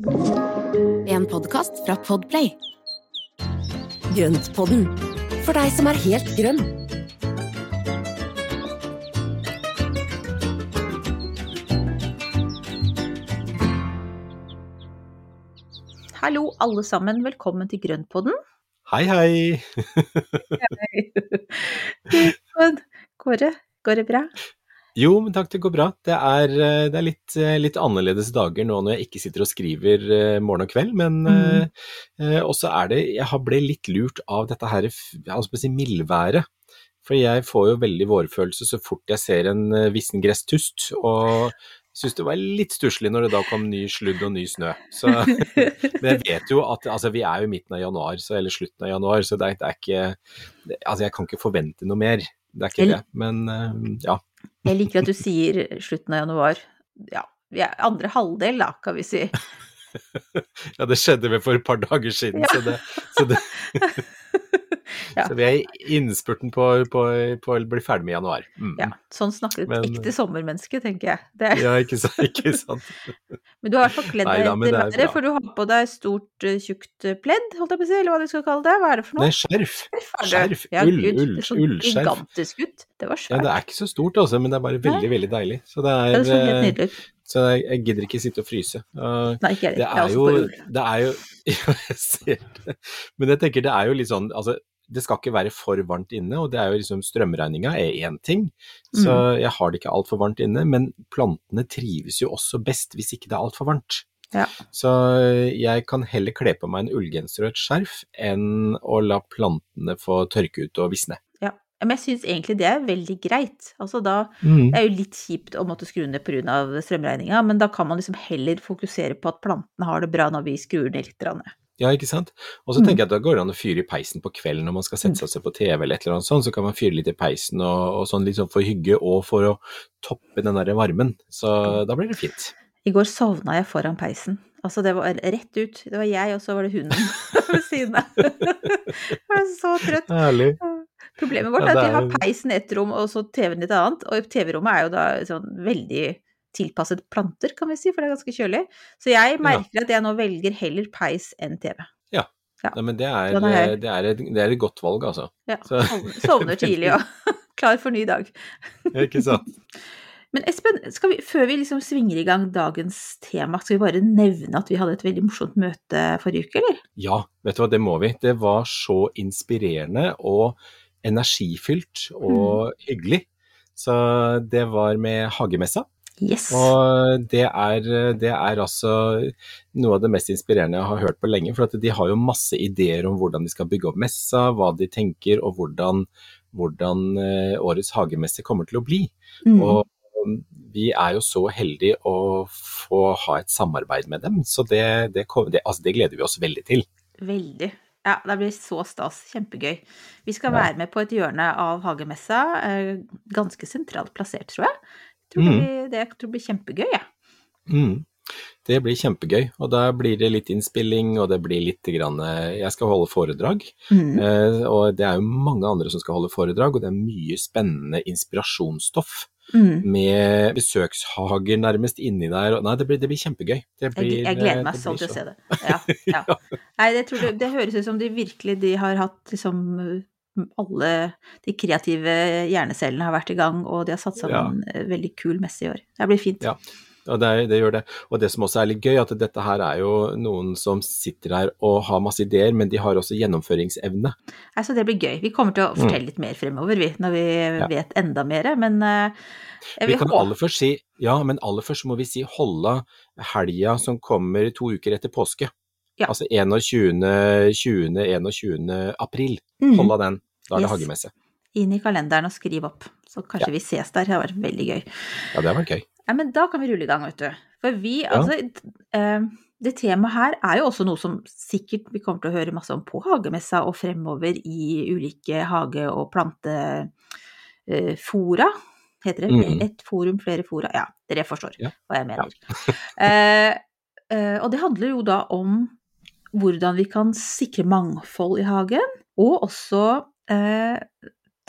En podkast fra Podplay. Grøntpodden, for deg som er helt grønn. Hallo alle sammen, velkommen til Grøntpodden. Hei, hei. Kåre, går det bra? Jo, men takk, det går bra. Det er, eh, det er litt, eh, litt, annerledes dager nå når jeg ikke sitter og skriver eh, morgen og kveld, men mm. eh, også er det Jeg ble litt lurt av dette her, altså si mildværet. For jeg får jo veldig vårfølelse så fort jeg ser en vissen gresstust, og syns det var litt stusslig når det da kom ny sludd og ny snø. Så, men jeg vet jo at altså, vi er jo i midten av januar, så, eller slutten av januar, så det, det er ikke Altså jeg kan ikke forvente noe mer. Det er ikke det. Men ja. Jeg liker at du sier slutten av januar. Ja, vi er andre halvdel da, kan vi si. ja, det skjedde vel for et par dager siden, ja. så det, så det ja. Så vi er i innspurten på, på, på, å bli ferdig med januar. Mm. Ja, sånn snakker et men, ekte sommermenneske, tenker jeg. Det. Ja, ikke, ikke sant. men du har i hvert fall kledd deg etter været, for du har på deg stort, uh, tjukt eh, pledd, holdt jeg på å si, eller hva du skal kalle det. Hva er det for noe? Nei, skjerf. Skjerf. Ja, ull, ull, ull, sånn ullskjerf. Gigantisk ut. Det var svært. Ja, det er ikke så stort, altså, men det er bare veldig, Nei. veldig deilig. Så det er, ja, det så helt nydelig. Så jeg, jeg, gidder ikke sitte og fryse. Uh, Nei, ikke det. Er jo, det er jo jeg ser det. Men jeg tenker det er jo litt sånn altså det skal ikke være for varmt inne, og det er jo liksom strømregninga er én ting, så mm. jeg har det ikke altfor varmt inne. Men plantene trives jo også best hvis ikke det er altfor varmt. Ja. Så jeg kan heller kle på meg en ullgenser og et skjerf enn å la plantene få tørke ut og visne. Ja, men jeg syns egentlig det er veldig greit. Altså da, mm. Det er jo litt kjipt å måtte skru ned pga. strømregninga, men da kan man liksom heller fokusere på at plantene har det bra når vi skrur ned litt. Ja, ikke sant. Og så mm. tenker jeg at da går det an å fyre i peisen på kvelden når man skal sette seg og se på TV eller et eller annet sånt, så kan man fyre litt i peisen og, og sånn litt sånn for hygge og for å toppe den der varmen. Så da blir det fint. I går sovna jeg foran peisen. Altså, det var rett ut. Det var jeg, og så var det hunden ved siden av. Jeg var så trøtt. Herlig. Problemet vårt er at vi har peisen i ett rom, og så TV-en i et annet. Og TV-rommet er jo da sånn veldig tilpasset planter, kan vi si, for det er ganske kjølig. Så jeg merker ja. at jeg nå velger heller peis enn TV. Ja. ja. Nei, men det er, det, er et, det er, et, godt valg, altså. Ja. Sovner tidlig og klar for ny dag. Ikke sant. Men Espen, vi, før vi liksom svinger i gang dagens tema, skal vi bare nevne at vi hadde et veldig morsomt møte forrige uke, eller? Ja, vet du hva, det må vi. Det var så inspirerende og energifylt og mm. hyggelig. Så det var med hagemessa. Yes. Og det er, det er, altså noe av det mest inspirerende jeg har hørt på lenge. For de har jo masse ideer om hvordan de skal bygge opp messa, hva de tenker og hvordan, hvordan eh, årets hagemesse kommer til å bli. Mm. Og vi er jo så heldige å få ha et samarbeid med dem, så det, det, det, altså det gleder vi oss veldig til. Veldig. Ja, det blir så stas. Kjempegøy. Vi skal være med på et hjørne av hagemessa, eh, ganske sentralt plassert, tror jeg tror det, mm. blir, det tror blir kjempegøy, jeg. Ja. Mm. Det blir kjempegøy, og da blir det litt innspilling, og det blir litt grann, Jeg skal holde foredrag, mm. eh, og det er jo mange andre som skal holde foredrag, og det er mye spennende inspirasjonsstoff. Mm. Med besøkshager nærmest inni der. Nei, det blir, det blir kjempegøy. Det blir, jeg, gleder meg sånn til å se det. Ja, ja. Nei, det, det, det, høres ut som de virkelig de har hatt liksom alle de kreative hjernecellene har vært i gang, og de har satt sammen ja. veldig kul messe i år. Det blir fint. Ja. Ja, det, det, gjør det. Og det som også er litt gøy, at dette her er jo noen som sitter her og har masse ideer, men de har også gjennomføringsevne. Altså, det blir gøy. Vi kommer til å mm. fortelle litt mer fremover, vi, når vi ja. vet enda mer. Men uh, vi kan aller først si Ja, men aller først må vi si holde helga som kommer to uker etter påske. Ja. Altså 21. 20. 21. april. Mm. Hold av den. Da er det yes. hagemesse. Inn i kalenderen og skriv opp. Så kanskje ja. vi ses der. Det har vært veldig gøy. Ja, det har vært gøy. Ja, men da kan vi rulle i gang, vet du. For vi, ja. altså eh, Det temaet her er jo også noe som sikkert vi kommer til å høre masse om på hagemessa og fremover i ulike hage- og plantefora. Eh, heter det? Mm. Et forum, flere fora? Ja, dere forstår hva jeg mener. eh, eh, og det handler jo da om hvordan vi kan sikre mangfold i hagen, og også eh,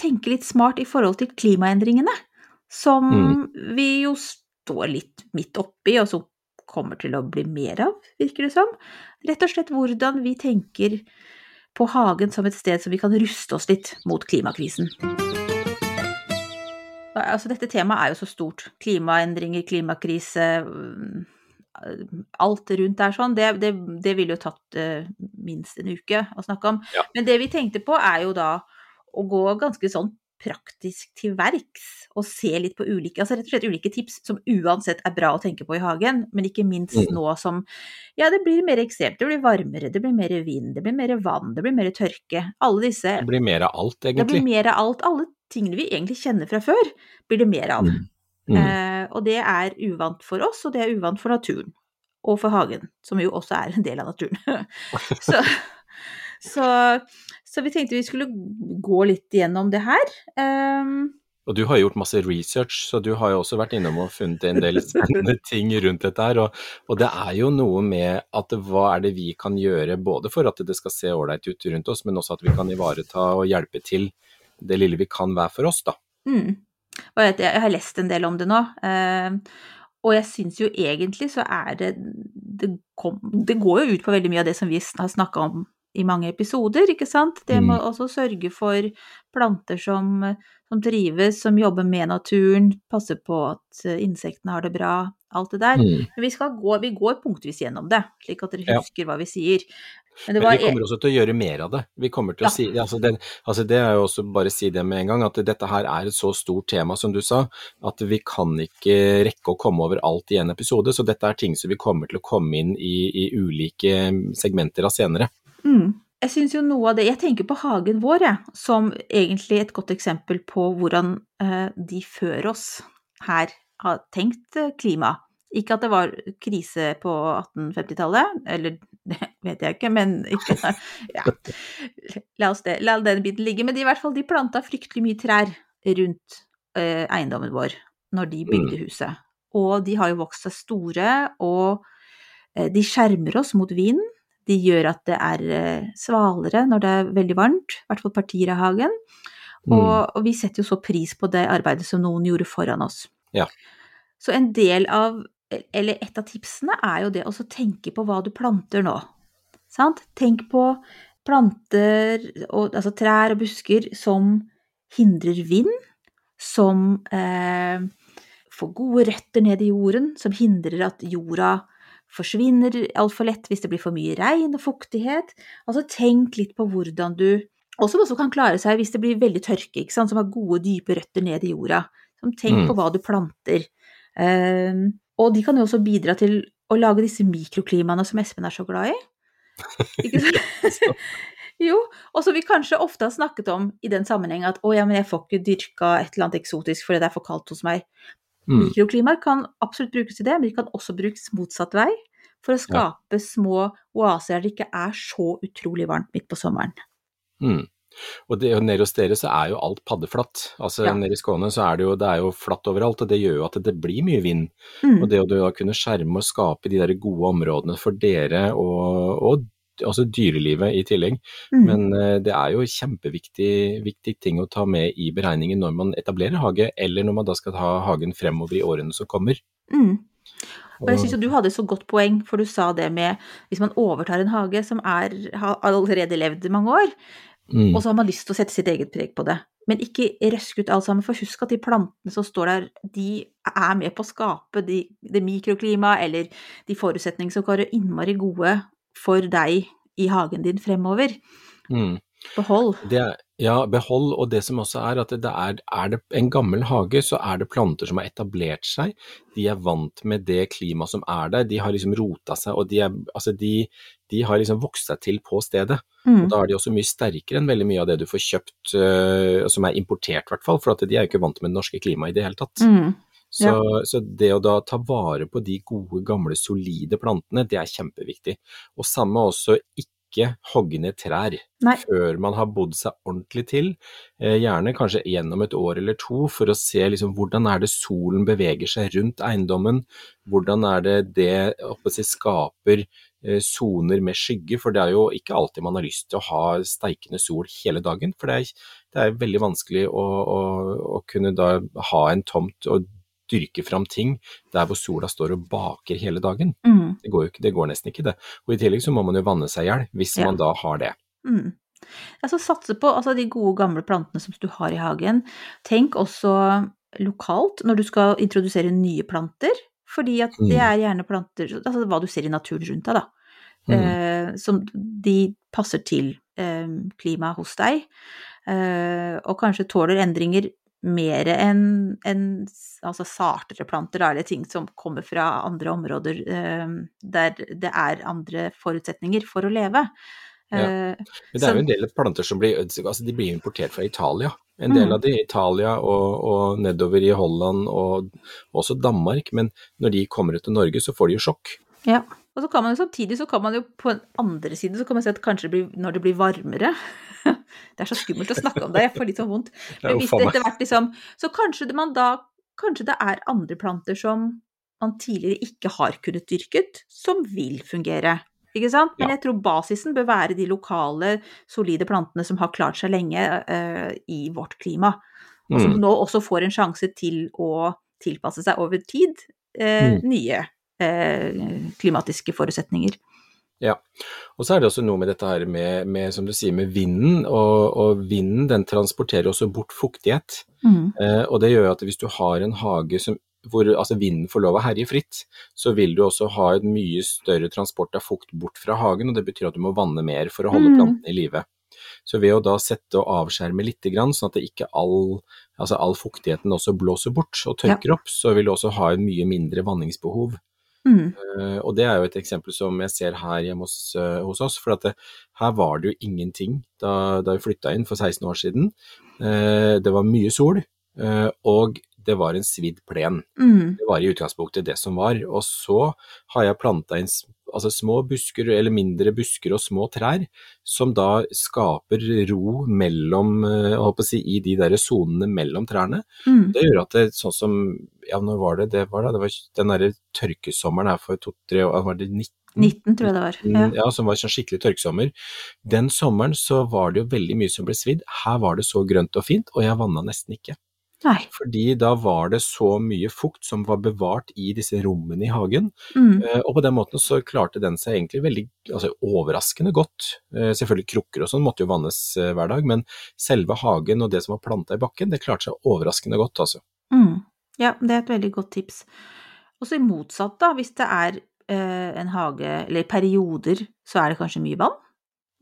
tenke litt smart i forhold til klimaendringene, som mm. vi jo står litt midt oppi, og som kommer til å bli mer av, virker det som. Rett og slett hvordan vi tenker på hagen som et sted som vi kan ruste oss litt mot klimakrisen. Altså, dette temaet er jo så stort. Klimaendringer, klimakrise mm, Alt rundt er sånn. Det, det, det ville jo tatt uh, minst en uke å snakke om. Ja. Men det vi tenkte på, er jo da å gå ganske sånn praktisk til verks og se litt på ulike, altså rett og slett ulike tips som uansett er bra å tenke på i hagen, men ikke minst Mm. nå som ja, det blir mer ekstremt, det blir varmere, det blir mer vind, det blir mer vann, det blir mer tørke. Alle disse Det blir mer av alt, egentlig. Det blir mer av alt. Alle tingene vi egentlig kjenner fra før, blir det mer av. Mm. Mm. Eh, og det er uvant for oss, og det er uvant for naturen. Og for hagen, som jo også er en del av naturen. så, så, så vi tenkte vi skulle gå litt gjennom det her. Um, Og du har gjort masse research, så du har jo også vært innom og funnet en del spennende ting rundt dette her. Og, og det er jo noe med at hva er det vi kan gjøre både for at det skal se ålreit ut rundt oss, men også at vi kan ivareta og hjelpe til det lille vi kan hver for oss, da. mm. Og jeg, jeg har lest en del om det nå. Um, og jeg syns jo egentlig så er det det, kom, det går jo ut på veldig mye av det som vi har snakka om i mange episoder, ikke sant. Det med Mm. også sørge for planter som, som trives, som jobber med naturen, passe på at eh, insektene har det bra, alt det der. Mm. Men vi, skal gå, vi går punktvis gjennom det, slik at dere husker hva vi sier. Men det Men vi kommer også til å gjøre mer av det. Vi kommer til Ja. å si, altså det, altså det er jo også bare å si det med en gang, at dette her er et så stort tema som du sa, at vi kan ikke rekke å komme over alt i en episode. Så dette er ting som vi kommer til å komme inn i, i ulike segmenter av senere. Mm. Jeg syns jo noe av det Jeg tenker på hagen vår, jeg, som egentlig et godt eksempel på hvordan eh, de før oss her har tenkt eh, klima. Ikke at det var krise på 1850-tallet, eller det vet jeg ikke, men ikke Ja, la, oss det, la den biten ligge. Men i hvert fall, de planta fryktelig mye trær rundt eh, eiendommen vår når de bygde huset. Og de har jo vokst seg store, og eh, de skjermer oss mot vind. De gjør at det er eh, svalere når det er veldig varmt, i hvert fall partier av hagen. Mm. Og, og vi setter jo så pris på det arbeidet som noen gjorde foran oss. Ja. Så en del av, eller et av tipsene er jo det å tenke på hva du planter nå. Sant? Tenk på planter, og, altså trær og busker, som hindrer vind, som eh, får gode røtter ned i jorden, som hindrer at jorda forsvinner altfor lett hvis det blir for mye regn og fuktighet. Altså tenk litt på hvordan du og som også kan klare seg hvis det blir veldig tørke, som har gode, dype røtter ned i jorda. Som tenk Mm. på hva du planter. Ehm, og de kan jo også bidra til å lage disse mikroklimaene som Espen er så glad i. Ikke sant? jo, og som vi kanskje ofte har snakket om i den sammenheng at å ja, men jeg får ikke dyrka et eller annet eksotisk fordi det er for kaldt hos meg. Mm. Mikroklimaer kan absolutt brukes til det, men de kan også brukes motsatt vei. For å skape små oaser der det ikke er så utrolig varmt midt på sommeren. Mm. Og det, nede hos dere så er jo alt paddeflatt. Altså Ja. Nede i Skåne så er det jo det er jo flatt overalt, og det gjør jo at det blir mye vind. Mm. Og det å da kunne skjerme og skape de der gode områdene for dere og, og altså dyrelivet i tillegg. Mm. Men uh, det er jo kjempeviktig viktig ting å ta med i beregningen når man etablerer hage, eller når man da skal ta hagen fremover i årene som kommer. Mm. Og jeg synes syns jo du hadde et så godt poeng, for du sa det med hvis man overtar en hage som er, har allerede levd i mange år, mm, og så har man lyst til å sette sitt eget preg på det. Men ikke røsk ut alt sammen, for husk at de plantene som står der, de er med på å skape de, det mikroklimaet eller de forutsetningene som kan være innmari gode for deg i hagen din fremover. mm. Behold. Det er, ja, behold, og det som også er at det er, er det en gammel hage, så er det planter som har etablert seg. De er vant med det klimaet som er der, de har liksom rota seg, og de, er, altså de, de har liksom vokst seg til på stedet. Mm. Og da er de også mye sterkere enn veldig mye av det du får kjøpt, uh, som er importert i hvert fall, for de er jo ikke vant med det norske klimaet i det hele tatt. Mm. Så, så det å da ta vare på de gode, gamle, solide plantene, det er kjempeviktig. Og samme også ikke hogge ned trær Nei. før man har bodd seg ordentlig til, eh, gjerne kanskje gjennom et år eller to, for å se liksom hvordan er det solen beveger seg rundt eiendommen, hvordan er det det jeg skaper eh, soner med skygge, for det er jo ikke alltid man har lyst til å ha steikende sol hele dagen, for det er, det er veldig vanskelig å, å, å kunne da ha en tomt og dyrke fram ting der hvor sola står og baker hele dagen. Mm. Det går ikke, det går nesten ikke det. Og i tillegg så må man jo vanne seg i hjel, hvis Ja. man da har det. Mm. Altså satse på altså, de gode, gamle plantene som du har i hagen. Tenk også lokalt når du skal introdusere nye planter, fordi at det Mm. er gjerne planter Altså hva du ser i naturen rundt deg, da. Mm. Eh, som de passer til eh, klimaet hos deg, eh, og kanskje tåler endringer mer enn en, altså sartere planter, eller ting som kommer fra andre områder eh, der det er andre forutsetninger for å leve. Ja. Eh, Men det er jo en del planter som blir, altså de blir importert fra Italia. En del Mm. av de i Italia og, og nedover i Holland og også Danmark. Men når de kommer ut til Norge, så får de jo sjokk. Ja, og så kan man jo samtidig så kan man jo på den andre siden så kan man si at kanskje det blir, når det blir varmere Det er så skummelt å snakke om det, jeg får litt sånn vondt. Men hvis det etter hvert liksom Så kanskje det man da Kanskje det er andre planter som man tidligere ikke har kunnet dyrket, som vil fungere. Ikke sant? Men jeg tror basisen bør være de lokale, solide plantene som har klart seg lenge uh, i vårt klima. Og som Mm. nå også får en sjanse til å tilpasse seg over tid uh, nye klimatiske forutsetninger. Ja, Og så er det også noe med dette her med, med som du sier, med vinden. Og, og vinden den transporterer også bort fuktighet. Eh, og det gjør at hvis du har en hage som, hvor altså vinden får lov å herje fritt, så vil du også ha et mye større transport av fukt bort fra hagen, og det betyr at du må vanne mer for å holde Mm. plantene i live. Så ved å da sette og avskjerme litt, sånn at ikke all, altså all fuktigheten også blåser bort og tørker opp, så vil du også ha en mye mindre vanningsbehov. Mm. Eh, og det er jo et eksempel som jeg ser her hjemme hos, uh, hos oss, for at det, her var det jo ingenting da, da vi flytta inn for 16 år siden. Uh, det var mye sol, og det var en svidd plen. Mm. Det var i utgangspunktet det som var. Og så har jeg planta inn altså små busker, eller mindre busker og små trær, som da skaper ro mellom, eh, si, i de der sonene mellom trærne. Mm. Det gjør at det sånn som, ja når var det, det var da, det var den derre tørkesommeren her for to-tre år, var det 19? 19, tror jeg det var. Ja. Ja. som var sånn skikkelig tørkesommer. Den sommeren så var det jo veldig mye som ble svidd. Her var det så grønt og fint, og jeg vanna nesten ikke. Nei. Fordi da var det så mye fukt som var bevart i disse rommene i hagen. Mm. Eh, Og på den måten så klarte den seg egentlig veldig altså overraskende godt. Eh, Selvfølgelig krukker og sånn måtte jo vannes eh, hver dag, men selve hagen og det som var planta i bakken, det klarte seg overraskende godt, altså. Mm. Ja, det er et veldig godt tips. Og så i motsatt, da, hvis det er eh, en hage, eller i perioder, så er det kanskje mye vann,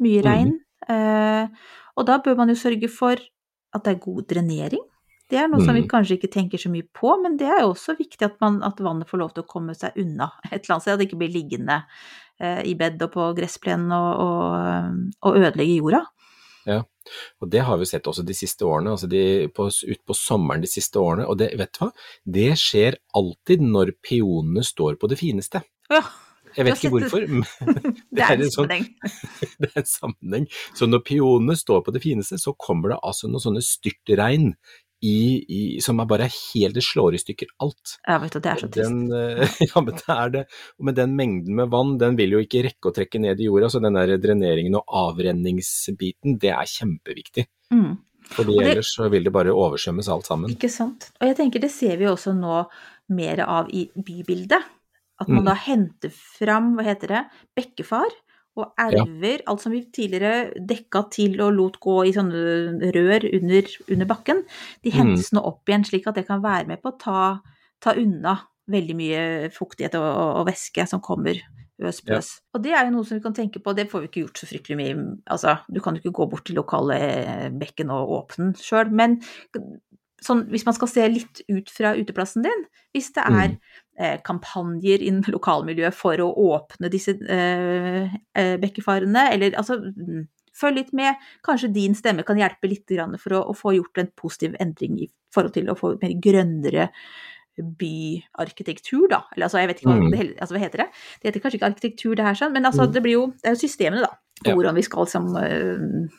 mye regn. regn. Eh, og da bør man jo sørge for at det er god drenering. Det er noe som vi Mhm. kanskje ikke tenker så mye på, men det er jo også viktig at, man, at vannet får lov til å komme seg unna et eller annet sted, at det ikke blir liggende eh, i bed og på gressplenen og, og, og ødelegge jorda. Ja, Og det har vi sett også de siste årene, altså de, på, ut på sommeren de siste årene. Og det, vet du hva, det skjer alltid når peonene står på det fineste. Ja, Jeg vet ikke hvorfor, men det er en en sånn- sammenheng. det er en sammenheng. Så når peonene står på det fineste, så kommer det altså noen sånne styrtregn i, i, som bare helt Det slår i stykker alt. Ja, vet du, det er så trist. Den, eh, ja, men det er det. Med den mengden med vann, den vil jo ikke rekke å trekke ned i jorda, så den der dreneringen og avrenningsbiten, det er kjempeviktig. Mm. Fordi det- ellers så vil det bare oversvømmes alt sammen. Ikke sant. Og jeg tenker det ser vi også nå mer av i bybildet. At man Mm. da henter fram, hva heter det, bekkefar og elver, alt som vi tidligere dekka til og lot gå i sånne rør under, under bakken, de Mm. hentes nå opp igjen, slik at det kan være med på å ta, ta unna veldig mye fuktighet og, og, og væske som kommer øs Ja. Og det er jo noe som vi kan tenke på, det får vi ikke gjort så fryktelig mye, altså du kan jo ikke gå bort til lokale bekken og åpne den sjøl, men sånn, hvis man skal se litt ut fra uteplassen din, hvis det er Mm. eh, kampanjer innen lokalmiljøet for å åpne disse eh, eh, bekkefarene, eller altså mm, Følg litt med. Kanskje din stemme kan hjelpe litt grann for å, å få gjort en positiv endring i forhold til å få mer grønnere byarkitektur, da. Eller altså, jeg vet ikke hva, Mm. det, altså, hva heter det? Det heter kanskje ikke arkitektur, det her, sånn, men altså, Mm. det blir jo Det er jo systemene, da. Hvordan vi skal liksom eh,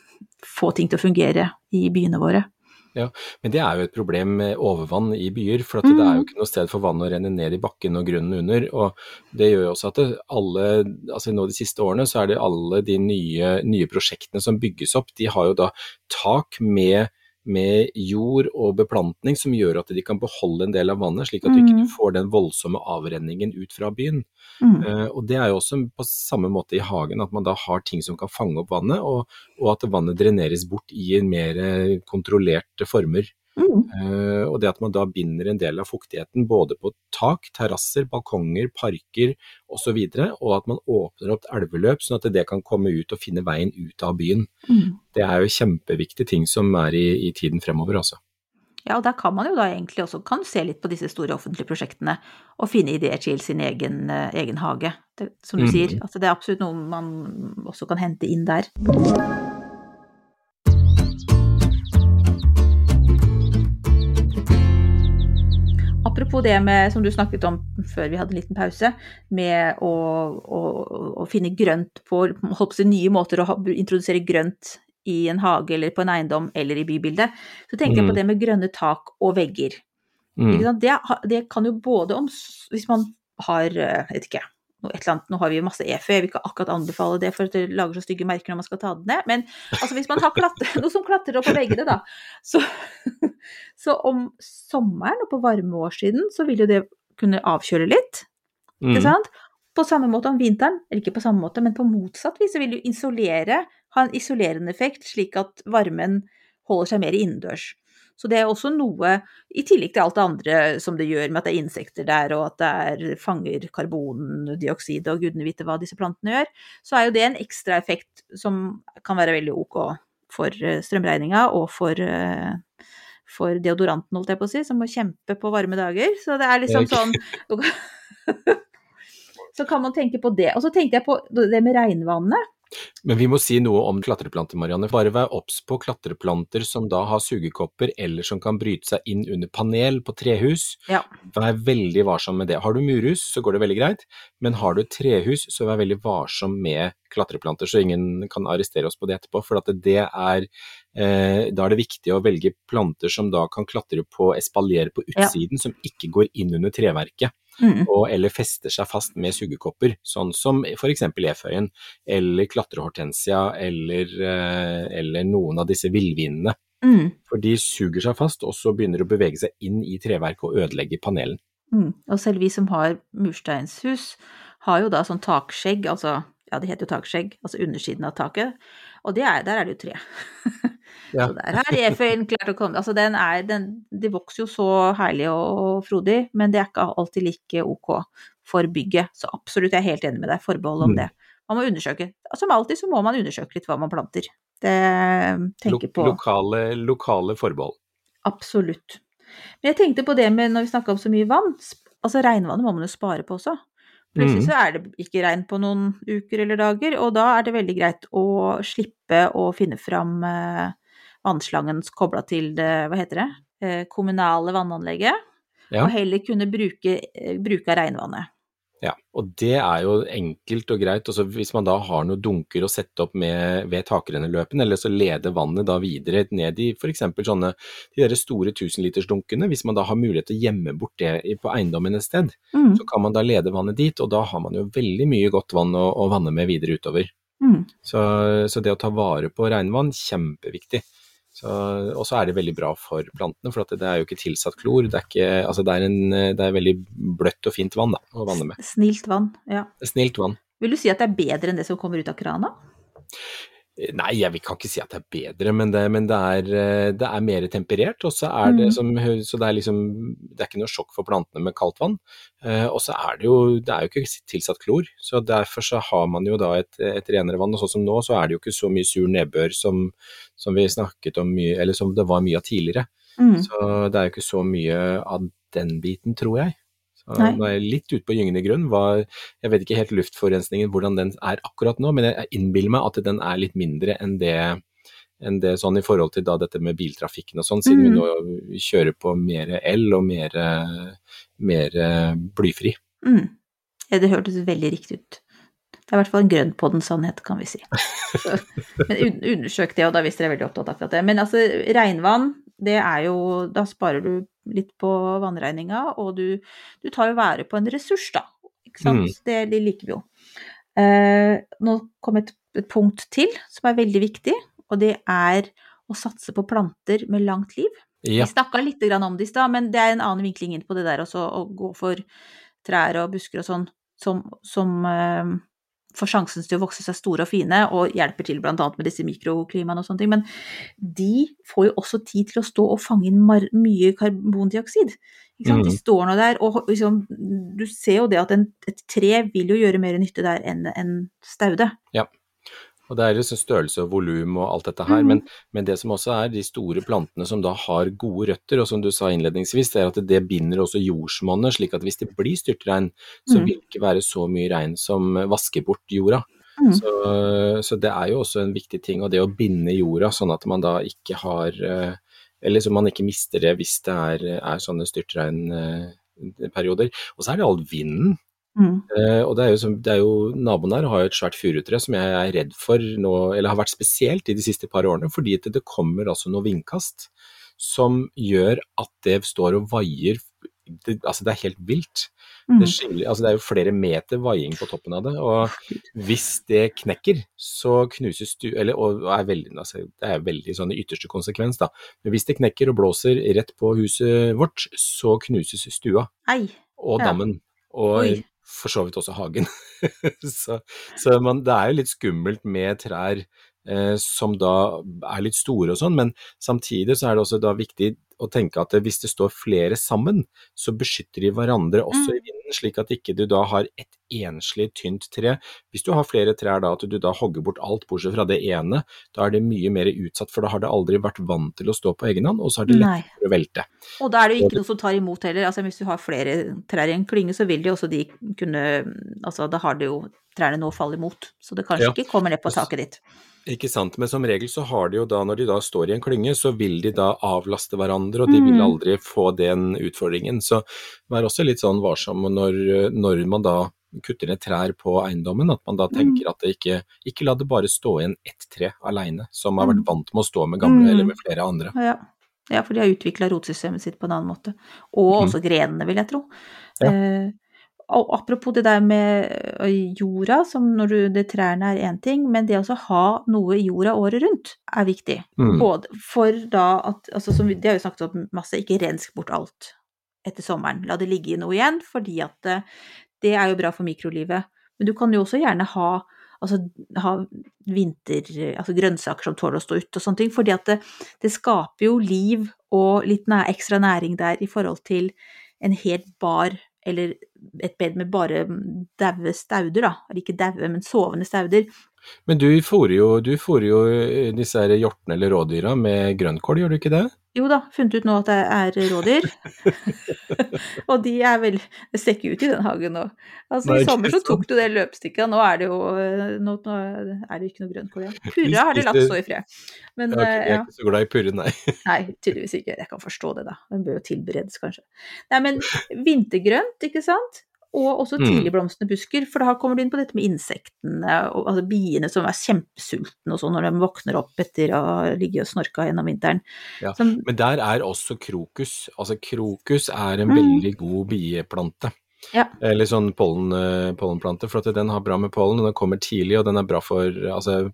få ting til å fungere i byene våre. Men det er jo et problem med overvann i byer, for at det er jo ikke noe sted for vann å renne ned i bakken og grunnen under. Og det gjør jo også at alle, altså nå de siste årene, så er det alle de nye, nye prosjektene som bygges opp, de har jo da tak med med jord og beplantning som gjør at de kan beholde en del av vannet, slik at du ikke Mm. får den voldsomme avrenningen ut fra byen. Mm. Uh, og det er jo også på samme måte i hagen, at man da har ting som kan fange opp vannet, og, og at vannet dreneres bort i mer eh, kontrollerte former. Mm. Eh, og det at man da binder en del av fuktigheten både på tak, terrasser, balkonger, parker osv., og, og at man åpner opp elveløp sånn at det kan komme ut og finne veien ut av byen. Mm. Det er jo kjempeviktige ting som er i, i tiden fremover, altså. Ja, og der kan man jo da egentlig også kan se litt på disse store offentlige prosjektene og finne ideer til sin egen, eh, egen hage, det, som du mm. sier. Altså, det er absolutt noe man også kan hente inn der. Apropos det med, som du snakket om før vi hadde en liten pause, med å, å, å finne grønt på, holdt på å nye måter å introdusere grønt i en hage eller på en eiendom eller i bybildet, så tenker jeg på Mm. det med grønne tak og vegger. Ikke Mm. sant? Det, det kan jo både om Hvis man har eh, jeg vet ikke, annet, nå har vi jo masse EFØ, jeg vil ikke akkurat anbefale det, for at det lager så stygge merker når man skal ta det ned. Men altså, hvis man har klatre, noe som klatrer opp på veggene, da, så, så om sommeren og på varme år siden, så vil jo det kunne avkjøle litt. Ikke Mm. sant? På samme måte om vinteren, eller ikke på samme måte, men på motsatt vis, så vil jo isolere, ha en isolerende effekt, slik at varmen holder seg mer innendørs. Så det er også noe, i tillegg til alt det andre som det gjør med at det er insekter der, og at det er, fanger karbondioksid og gudene vite hva disse plantene gjør, så er jo det en ekstra effekt som kan være veldig ok for eh, strømregninga og for, eh, for deodoranten, holdt jeg på å si, som må kjempe på varme dager. Så det er liksom sånn Så kan man tenke på det. Og så tenkte jeg på det med regnvannet. Men vi må si noe om klatreplanter, Marianne. Bare vær obs på klatreplanter som da har sugekopper, eller som kan bryte seg inn under panel på trehus. Ja. Vær veldig varsom med det. Har du murhus, så går det veldig greit, men har du trehus, så vær veldig varsom med klatreplanter, så ingen kan arrestere oss på det etterpå. For at det er eh, Da er det viktig å velge planter som da kan klatre på espaliere på Ja. utsiden, som ikke går inn under treverket. Mm. Og, eller fester seg fast med sugekopper, sånn som f.eks. eføyen, eller klatrehortensia, eller, eh, eller noen av disse villvinene. Mm. For de suger seg fast, og så begynner de å bevege seg inn i treverket og ødelegge panelen. Mm. Og selv vi som har mursteinshus, har jo da sånn takskjegg, altså ja, det heter jo takskjegg, altså undersiden av taket, og det er, der er det jo tre. Ja. Så der er eføyen klart å komme Altså den er den De vokser jo så herlig og frodig, men det er ikke alltid like ok for bygget. Så absolutt, jeg er helt enig med deg. Forbehold om Mm. det. Man må undersøke. Som alltid så må man undersøke litt hva man planter. Det tenker på lokale, lokale forbehold. Absolutt. Men jeg tenkte på det med når vi snakka om så mye vann. Altså regnvannet må man jo spare på også. Plutselig Mhm. så er det ikke regn på noen uker eller dager, og da er det veldig greit å slippe å finne fram eh, vannslangen kobla til det, hva heter det, eh, kommunale vannanlegget, Ja. og heller kunne bruke, eh, bruke regnvannet. Ja, og det er jo enkelt og greit. Også hvis man da har noen dunker å sette opp med, ved takrenneløpene, eller så leder vannet da videre ned i f.eks. sånne de der store tusenlitersdunkene. Hvis man da har mulighet til å gjemme bort det på eiendommen et sted, Mm, så kan man da lede vannet dit, og da har man jo veldig mye godt vann å, å vanne med videre utover. mm, Så, så det å ta vare på regnvann, kjempeviktig. Så, og så er det veldig bra for plantene, for at det er jo ikke tilsatt klor. Det er, ikke, altså det er, en, det er veldig bløtt og fint vann da, å vanne med. Snilt vann, ja. Snilt vann. Vil du si at det er bedre enn det som kommer ut av krana? Nei, jeg kan ikke si at det er bedre, men det, men det, er, eh, det er mer temperert. Og så er det Mm. som Så det er liksom Det er ikke noe sjokk for plantene med kaldt vann. Eh, og så er det jo Det er jo ikke tilsatt klor, så derfor så har man jo da et, et renere vann. Og sånn som nå, så er det jo ikke så mye sur nedbør som, som vi snakket om mye Eller som det var mye av tidligere. Mm. Så det er jo ikke så mye av den biten, tror jeg. Så Nei. nå er jeg litt ute på gyngende grunn. Hva, jeg vet ikke helt luftforurensningen hvordan den er akkurat nå, men jeg innbiller meg at den er litt mindre enn det, enn det sånn i forhold til da dette med biltrafikken og sånn, siden vi Mm. nå kjører på mer el og mer, mer blyfri. Mm. Ja, det hørtes veldig riktig ut. Det er i hvert fall en grønn på den sannhet, kan vi si. Så, men un- undersøk det, og da hvis dere er veldig opptatt av det. Men altså, regnvann, det er jo Da sparer du litt på vannregninga, og du, du tar jo vare på en ressurs, da. Ikke sant? Mm. Det, liker vi jo. Eh, nå kom et, et punkt til som er veldig viktig, og det er å satse på planter med langt liv. Ja. Vi snakka litt grann om det i stad, men det er en annen vinkling inn på det der også, å gå for trær og busker og sånn som, som eh, får sjansen til å vokse seg store og fine, og hjelper til bl.a. med disse mikroklimaene og sånne ting. Men de får jo også tid til å stå og fange inn mye karbondioksid. Sant? De står nå der, og liksom, du ser jo det at en, et tre vil jo gjøre mer nytte der enn en staude. Og det er liksom størrelse og volum og alt dette her, mm. men, men det som også er de store plantene som da har gode røtter, og som du sa innledningsvis, det er at det binder også jordsmonnet, slik at hvis det blir styrtregn, så Mhm. vil det ikke være så mye regn som vasker bort jorda. Mm. Så, så det er jo også en viktig ting, og det å binde jorda sånn at man da ikke har eh, Eller så man ikke mister det hvis det er, er sånne styrtregnperioder. Og så er det all vinden. Mm. Eh, og det er, jo, som- det er jo, Naboen her har jo et svært furutre som jeg er redd for nå, eller har vært spesielt i de siste par årene, fordi at det kommer altså noe vindkast som gjør at det står og vaier det, altså det er helt vilt. Mm. Det, skiller, altså det er jo flere meter vaiing på toppen av det, og hvis det knekker, så knuses du Eller og er veldig, altså det er veldig sånn ytterste konsekvens, da. Men hvis det knekker og blåser rett på huset vårt, så knuses stua Ei. og Ja. dammen. Og Oi. For så vidt også hagen. så så man, det er jo litt skummelt med trær eh, som da er litt store og sånn, men samtidig så er det også da viktig å tenke at hvis det står flere sammen, så beskytter de hverandre også Mm. i vinden, slik at ikke du da har et enslig tynt tre. Hvis du har flere trær da, at du da hogger bort alt bortsett fra det ene, da er det mye mer utsatt, for da har det aldri vært vant til å stå på egen hånd, og så er det lett Nei. å velte. Og da er det jo ikke noe som tar imot heller. Altså hvis du har flere trær i en klynge, så vil de også de kunne Altså da har det jo trærne nå faller imot. Så det kanskje Ja. ikke kommer ned på taket ditt. Ikke sant, men som regel så har de jo da, når de da står i en klynge, så vil de da avlaste hverandre, og de vil Mm. aldri få den utfordringen. Så vær også litt sånn varsom når, når man da kutter ned trær på eiendommen, at man da tenker at det ikke, ikke la det bare stå igjen ett tre alene, som har vært Mm. vant med å stå med gamle Mm. eller med flere andre. Ja. ja, for de har utvikla rotsystemet sitt på en annen måte. Og også grenene, vil jeg tro. Ja. Eh, og apropos det der med jorda, som når du, det trærne er én ting, men det å ha noe i jorda året rundt er viktig. Mm. Både for da at altså som vi, Det har jo snakket om masse, ikke rensk bort alt etter sommeren. La det ligge i noe igjen, fordi at eh, det er jo bra for mikrolivet. Men du kan jo også gjerne ha altså ha vinter... Altså grønnsaker som tåler å stå ute og sånne ting. Fordi at det, det skaper jo liv og litt ekstra næring der i forhold til en helt bar eller et bed med bare daue stauder, da. Eller ikke daue, men sovende stauder. Men du fôrer jo, du fôrer jo eh, disse her hjortene eller rådyra med grønnkål, gjør du ikke det? Jo da, funnet ut nå at det er rådyr. og de er vel Det ser ikke ut i den hagen nå. Altså I sommer så tok du det løpstikket, nå er det jo nå, nå er det ikke noe grønnkål igjen. Purre har de latt stå i fred. Men Jeg er, eh, jeg er ja. ikke så glad i purre, nei. Nei, tydeligvis ikke. Jeg kan forstå det, da. Den bør jo tilberedes, kanskje. Nei, men vintergrønt, ikke sant? Og også Mm. tidligblomstrende busker, for da kommer du inn på dette med insektene, og, altså biene som er kjempesultne og sånn når de våkner opp etter å ha ligget og snorka gjennom vinteren. Ja, Som, Men der er også krokus. Altså krokus er en Mm. veldig god bieplante. Ja. Eller sånn pollen, eh, pollenplante, for at den har bra med pollen, og den kommer tidlig, og den er bra for Altså,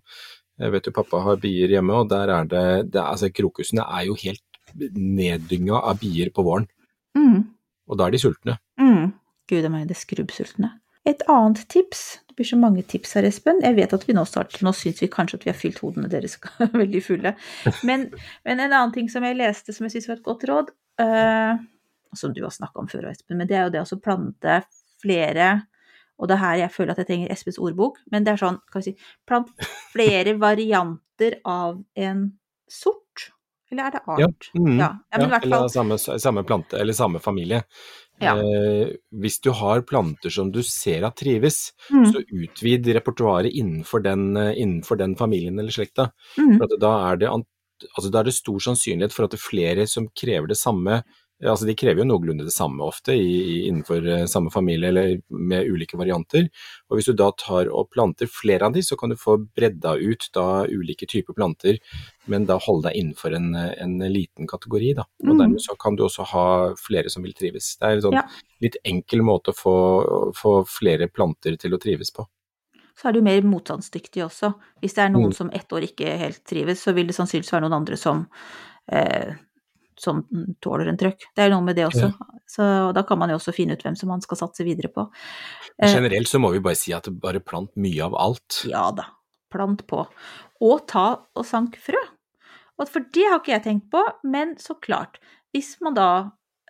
jeg vet jo pappa har bier hjemme, og der er det, det er, Altså, krokusene er jo helt neddynga av bier på våren, mm, og da er de sultne. Gud a meg, det skrubbsultne. Et annet tips, det blir så mange tips her, Espen. Jeg vet at vi nå starter, nå syns vi kanskje at vi har fylt hodene deres veldig fulle. Men, men en annen ting som jeg leste som jeg syns var et godt råd, uh, som du har snakka om før, Espen, men det er jo det å plante flere og det er her jeg føler at jeg trenger Espens ordbok, men det er sånn, kan vi si, plant flere varianter av en sort, eller er det art? Ja, mm, ja, ja, i eller fall samme, samme plante, eller samme familie. Ja. Eh, hvis du har planter som du ser at trives, mm, så utvid repertoaret innenfor, den, eh, innenfor den familien eller slekta. mm, da, er det, altså da er det stor sannsynlighet for at det er flere som krever det samme. Altså De krever jo noenlunde det samme ofte i, innenfor eh, samme familie eller med ulike varianter. Og Hvis du da tar og planter flere av de, så kan du få bredda ut da ulike typer planter, men da holde deg innenfor en, en liten kategori. da. Og Mm. Dermed så kan du også ha flere som vil trives. Det er en sånn Ja. litt enkel måte å få, få flere planter til å trives på. så er du mer motstandsdyktig også. Hvis det er noen Mm. som ett år ikke helt trives, så vil det sannsynligvis være noen andre som, eh, som tåler en trøkk. Det er jo noe med det også. Så da kan man jo også finne ut hvem som man skal satse videre på. Eh, Generelt så må vi bare si at bare plant mye av alt. Ja da, plant på. Og ta og sank frø. Og for det har ikke jeg tenkt på, men så klart, hvis man da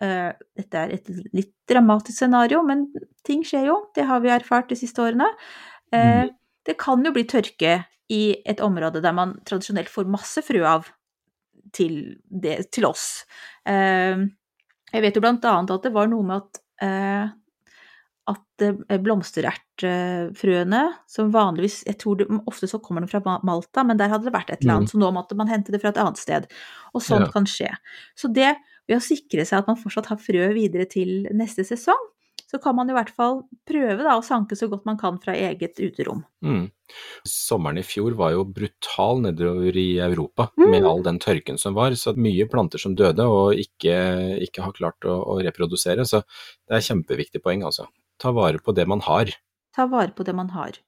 eh, Dette er et litt dramatisk scenario, men ting skjer jo, det har vi erfart de siste årene. Eh, Mhm. Det kan jo bli tørke i et område der man tradisjonelt får masse frø av til, det, til oss. Eh, jeg vet jo blant annet at det var noe med at eh, at eh, blomsterertfrøene, som vanligvis Jeg tror det, ofte så kommer de fra Malta, men der hadde det vært et eller annet, så nå måtte man hente det fra et annet sted. Og sånt Ja. kan skje. Så det, ved å sikre seg at man fortsatt har frø videre til neste sesong, så kan man i hvert fall prøve da å sanke så godt man kan fra eget uterom. Mm. Sommeren i fjor var jo brutal nedover i Europa Mm. med all den tørken som var, så mye planter som døde og ikke, ikke har klart å, å reprodusere. Så det er kjempeviktig poeng, altså. Ta vare på det man har. Ta vare på det man har.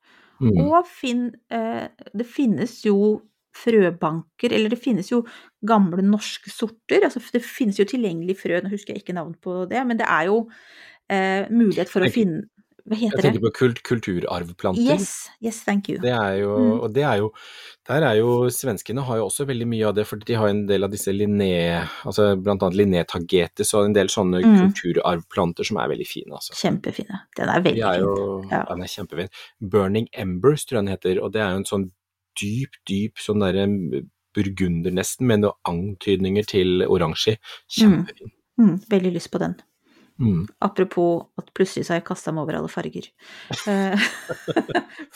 Mm. Og finn eh, Det finnes jo frøbanker, eller det finnes jo gamle norske sorter. Altså det finnes jo tilgjengelig frø, nå husker jeg ikke navn på det, men det er jo eh, mulighet for å finne Hva finne det? Jeg tenker det? på kult, kulturarvplanter. Yes, yes, thank you. Det er jo, Mm. og det er jo, der er jo Svenskene har jo også veldig mye av det, for de har en del av disse linné, altså blant annet Linné tagetes og en del sånne Mm. kulturarvplanter som er veldig fine, altså. Kjempefine. Den er De veldig er fin. Ja. Den er kjempefin. Burning Embers tror jeg den heter, og det er jo en sånn dyp, dyp sånn derre burgunder nesten, med noen antydninger til oransje. Kjempefin. Mm, veldig lyst på den. Mm. Apropos at plutselig så har jeg kasta meg over alle farger. fargeglad.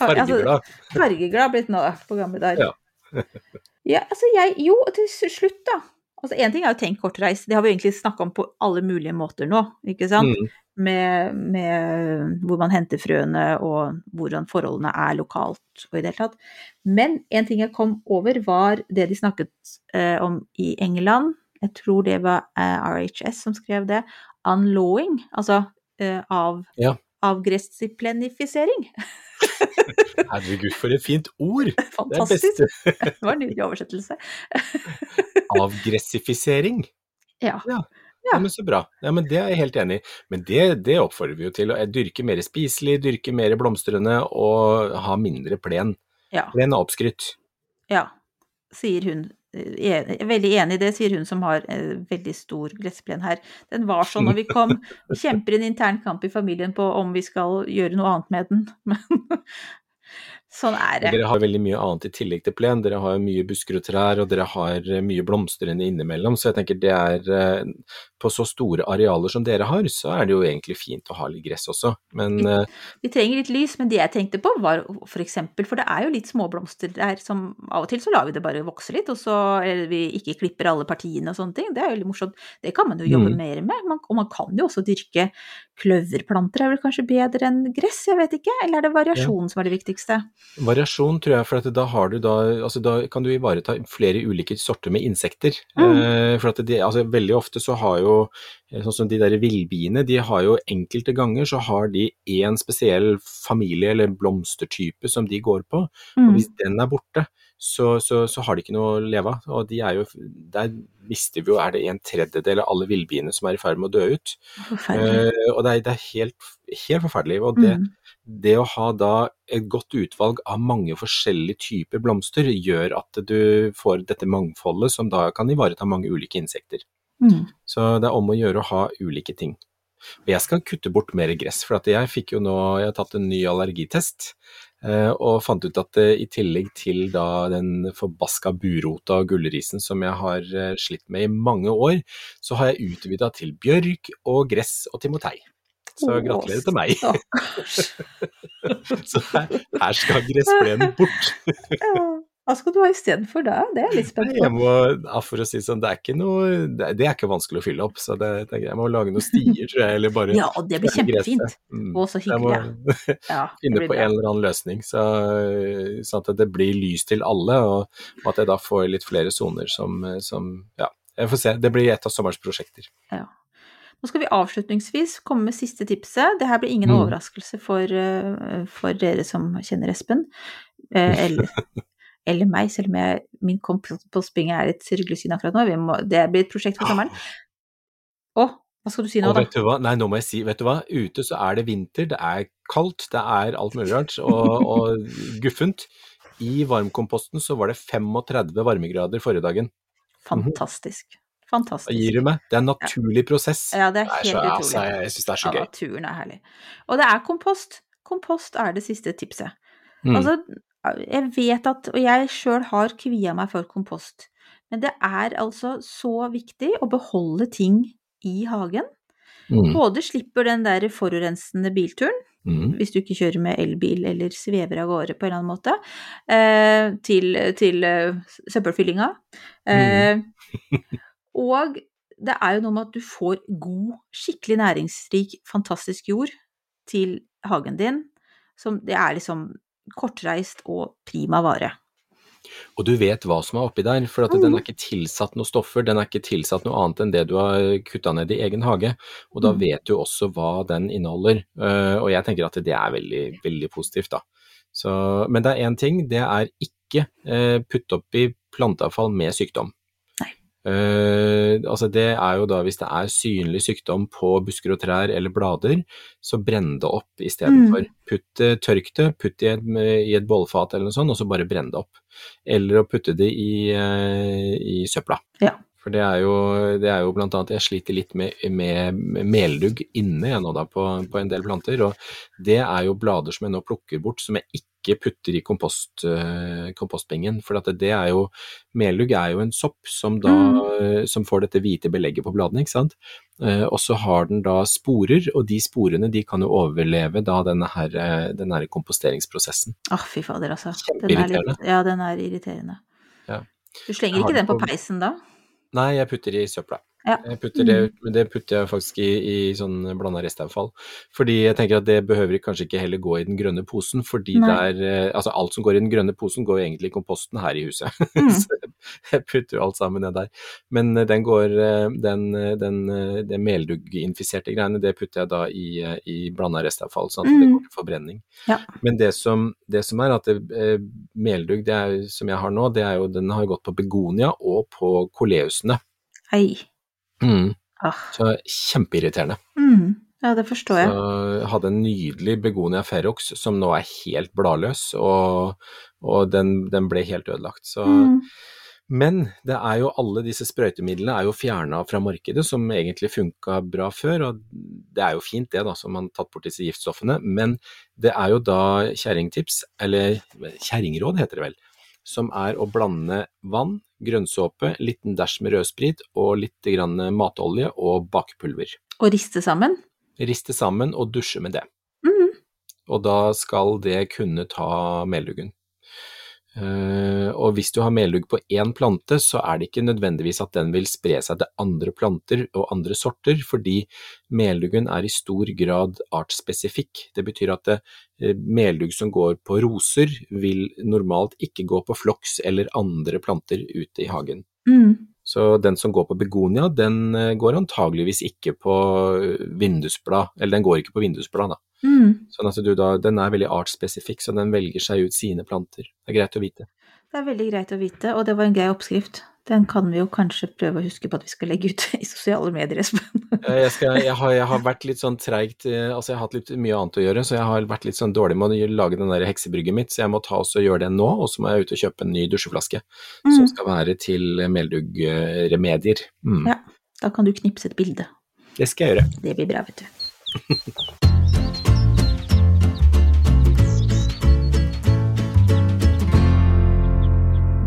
altså, Fargeglad. fargeglad blitt nå, på gamle dager. Ja. ja, altså jeg Jo, til slutt, da. Altså Én ting er jo tenk kortreist, det har vi egentlig snakka om på alle mulige måter nå, ikke sant? Mm. Med, med hvor man henter frøene og hvordan forholdene er lokalt og i det hele tatt. Men en ting jeg kom over, var det de snakket eh, om i England. Jeg tror det var eh, RHS som skrev det. Unlawing, altså eh, av, Ja. avgressplenifisering. Herregud, for et fint ord! Det Fantastisk. beste. Det var en nydelig oversettelse. Avgressifisering. Ja. Ja. Ja. Ja, men Så bra. Ja, men Det er jeg helt enig i. Men det, det oppfordrer vi jo til. Å dyrke mer spiselig, dyrke mer blomstrende og ha mindre plen. Ja. Plen er oppskrytt. Ja, sier hun. Eh, er veldig enig i det, sier hun som har eh, veldig stor gressplen her. Den var sånn når vi kom. Kjemper en intern kamp i familien på om vi skal gjøre noe annet med den. Men sånn er det. Dere har veldig mye annet i tillegg til plen. Dere har mye busker og trær, og dere har eh, mye blomstrende innimellom. Så jeg tenker det er eh, På så store arealer som dere har, så er det jo egentlig fint å ha litt gress også. Men eh, Vi trenger litt lys, men det jeg tenkte på var for eksempel, for det er jo litt småblomster der som av og til så lar vi det bare vokse litt, og så eller vi ikke klipper alle partiene og sånne ting. Det er jo litt morsomt. Det kan man jo jobbe Mm. mer med. Man, og man kan jo også dyrke kløverplanter, er vel kanskje bedre enn gress, jeg vet ikke. Eller er det variasjon som er det viktigste? Variasjon tror jeg, for at da har du da Altså da kan du ivareta flere ulike sorter med insekter. Mm. Eh, for at det, altså veldig ofte så har jo eh, Sånn som de der villbiene, de har jo enkelte ganger så har de én spesiell familie eller blomstertype som de går på. Og Mm. hvis den er borte, så, så, så har de ikke noe å leve av. Og de er jo Der mister vi jo Er det en tredjedel av alle villbiene som er i ferd med å dø ut. Eh, og det er, det er helt, helt forferdelig. Og det, Mm. det å ha da et godt utvalg av mange forskjellige typer blomster, gjør at du får dette mangfoldet som da kan ivareta mange ulike insekter. Mm. Så det er om å gjøre å ha ulike ting. Og jeg skal kutte bort mer gress, for at jeg fikk jo nå Jeg har tatt en ny allergitest. Eh, Og fant ut at eh, i tillegg til da den forbaska burota og gullrisen som jeg har eh, slitt med i mange år, så har jeg utvida til bjørk og gress og timotei. Så gratulerer til meg. Så her, her skal gressplenen bort. Ja. Hva skal du ha istedenfor da? Det er jeg litt spent Jeg på. må, for å si sånn, det er ikke noe Det er ikke vanskelig å fylle opp, så det, jeg jeg må lage noen stier, tror jeg, eller bare Ja, og det blir kjempefint. Mm. Og så Jeg må. Ja, finne på bra. en eller annen løsning, så, sånn at det blir lys til alle, og, og at jeg da får litt flere soner som, som Ja, jeg får se. Det blir et av sommerens prosjekter. Nå skal vi avslutningsvis komme med siste tipset. Det her blir ingen Mm. overraskelse for, eh, for dere som kjenner Espen. eh, Eller, eller meg, selv om jeg, min kompostbing er et ryglesyn akkurat nå. Må, det blir et prosjekt for sommeren. Å, hva skal du si nå, Og da? vet du hva, nei nå må jeg si, vet du hva, ute så er det vinter, det er kaldt, det er alt mulig rart, og, og guffent. I varmkomposten så var det 35 varmegrader forrige dagen. Fantastisk. Hva gir du meg? Det er en naturlig prosess. Ja, det er Det er helt så, utrolig. altså, jeg syns det er så Ja, gøy. naturen er herlig. Og det er kompost. Kompost er det siste tipset. Mm. Altså, jeg vet at Og jeg sjøl har kvia meg for kompost. Men det er altså så viktig å beholde ting i hagen. Mm. Både slipper den der forurensende bilturen, Mm. hvis du ikke kjører med elbil eller svever av gårde på en eller annen måte, eh, til, til eh, søppelfyllinga. Mm. og det er jo noe med at du får god, skikkelig næringsrik, fantastisk jord til hagen din. Som det er liksom kortreist og prima vare. Og du vet hva som er oppi der, for at Mm. den er ikke tilsatt noe stoffer, den er ikke tilsatt noe annet enn det du har kutta ned i egen hage. Og da Mm. vet du også hva den inneholder. Eh, og jeg tenker at det er veldig, veldig positivt, da. Så, men det er én ting, det er ikke uh, putt i planteavfall med sykdom. Eh, altså det er jo da hvis det er synlig sykdom på busker og trær eller blader, så brenn det opp istedenfor. Mm. Putt det, tørk det, putt det i et, i et bålfat eller noe sånt, og så bare brenn det opp. Eller å putte det i, uh, i søpla. Ja. For det er, jo, det er jo blant annet Jeg sliter litt med, med, med meldugg inne jeg nå da på, på en del planter, og det er jo blader som jeg nå plukker bort som jeg ikke putter i kompost, eh, kompostbingen. For det, det er jo Meldugg er jo en sopp som da Mm. som får dette hvite belegget på bladene, ikke sant. Eh, og så har den da sporer, og de sporene de kan jo overleve da denne her, eh, denne her komposteringsprosessen. Åh, fy fader, altså. Den er litt, ja, den er irriterende. Ja. Du slenger ikke den på på- peisen da? Nei, jeg putter i søpla. Ja. Putter det, men det putter jeg faktisk i, i sånn blanda restavfall. Fordi jeg tenker at det behøver kanskje ikke heller gå i den grønne posen, fordi Nei. det er eh, Altså alt som går i den grønne posen, går egentlig i komposten her i huset. Mm. Så jeg putter jo alt sammen ned der. Men eh, den går eh, Den, eh, den eh, det meldugginfiserte greiene, det putter jeg da i, eh, i blanda restavfall, sånn at det Mm. går til forbrenning. Ja. Men det som, det som er at det, eh, meldugg det er, som jeg har nå, det er jo den har gått på begonia og på koleusene. Ei. Mm. Ah. Så kjempeirriterende. Mm. Ja, det forstår jeg. Så hadde en nydelig begonia ferox som nå er helt bladløs, og, og den, den ble helt ødelagt. Så, Mm. Men det er jo alle disse sprøytemidlene er jo fjerna fra markedet, som egentlig funka bra før, og det er jo fint det, da, som man har tatt bort disse giftstoffene. Men det er jo da kjerringtips, eller kjerringråd heter det vel, som er å blande vann, grønnsåpe, liten dæsj med rødsprit og litt grann matolje og bakepulver. Og riste sammen? Riste sammen og dusje med det. Mm. Og da skal det kunne ta melduggen. Uh, og hvis du har meldugg på én plante, så er det ikke nødvendigvis at den vil spre seg til andre planter og andre sorter, fordi melduggen er i stor grad artsspesifikk. Det betyr at det, meldugg som går på roser, vil normalt ikke gå på floks eller andre planter ute i hagen. Mm. Så den som går på begonia, den eh, går antageligvis ikke på eh, vindusblad, eller den går ikke på vindusblad, da. Mm. Sånn at du da, den er veldig artsspesifikk, så den velger seg ut sine planter. Det er greit å vite. Det er veldig greit å vite, og det var en grei oppskrift. Den kan vi jo kanskje prøve å huske på at vi skal legge ut i sosiale medier, Espen. Jeg, skal, jeg, har, jeg har vært litt sånn treigt, eh, altså jeg har hatt litt mye annet å gjøre, så jeg har vært litt sånn dårlig med å lage den der heksebrygget mitt, så jeg må ta også gjøre det nå, og så må jeg ut og kjøpe en ny dusjeflaske, som Mm. skal være til melduggremedier. Mm. Ja. Da kan du knipse et bilde. Det skal jeg gjøre. Det blir bra, vet du.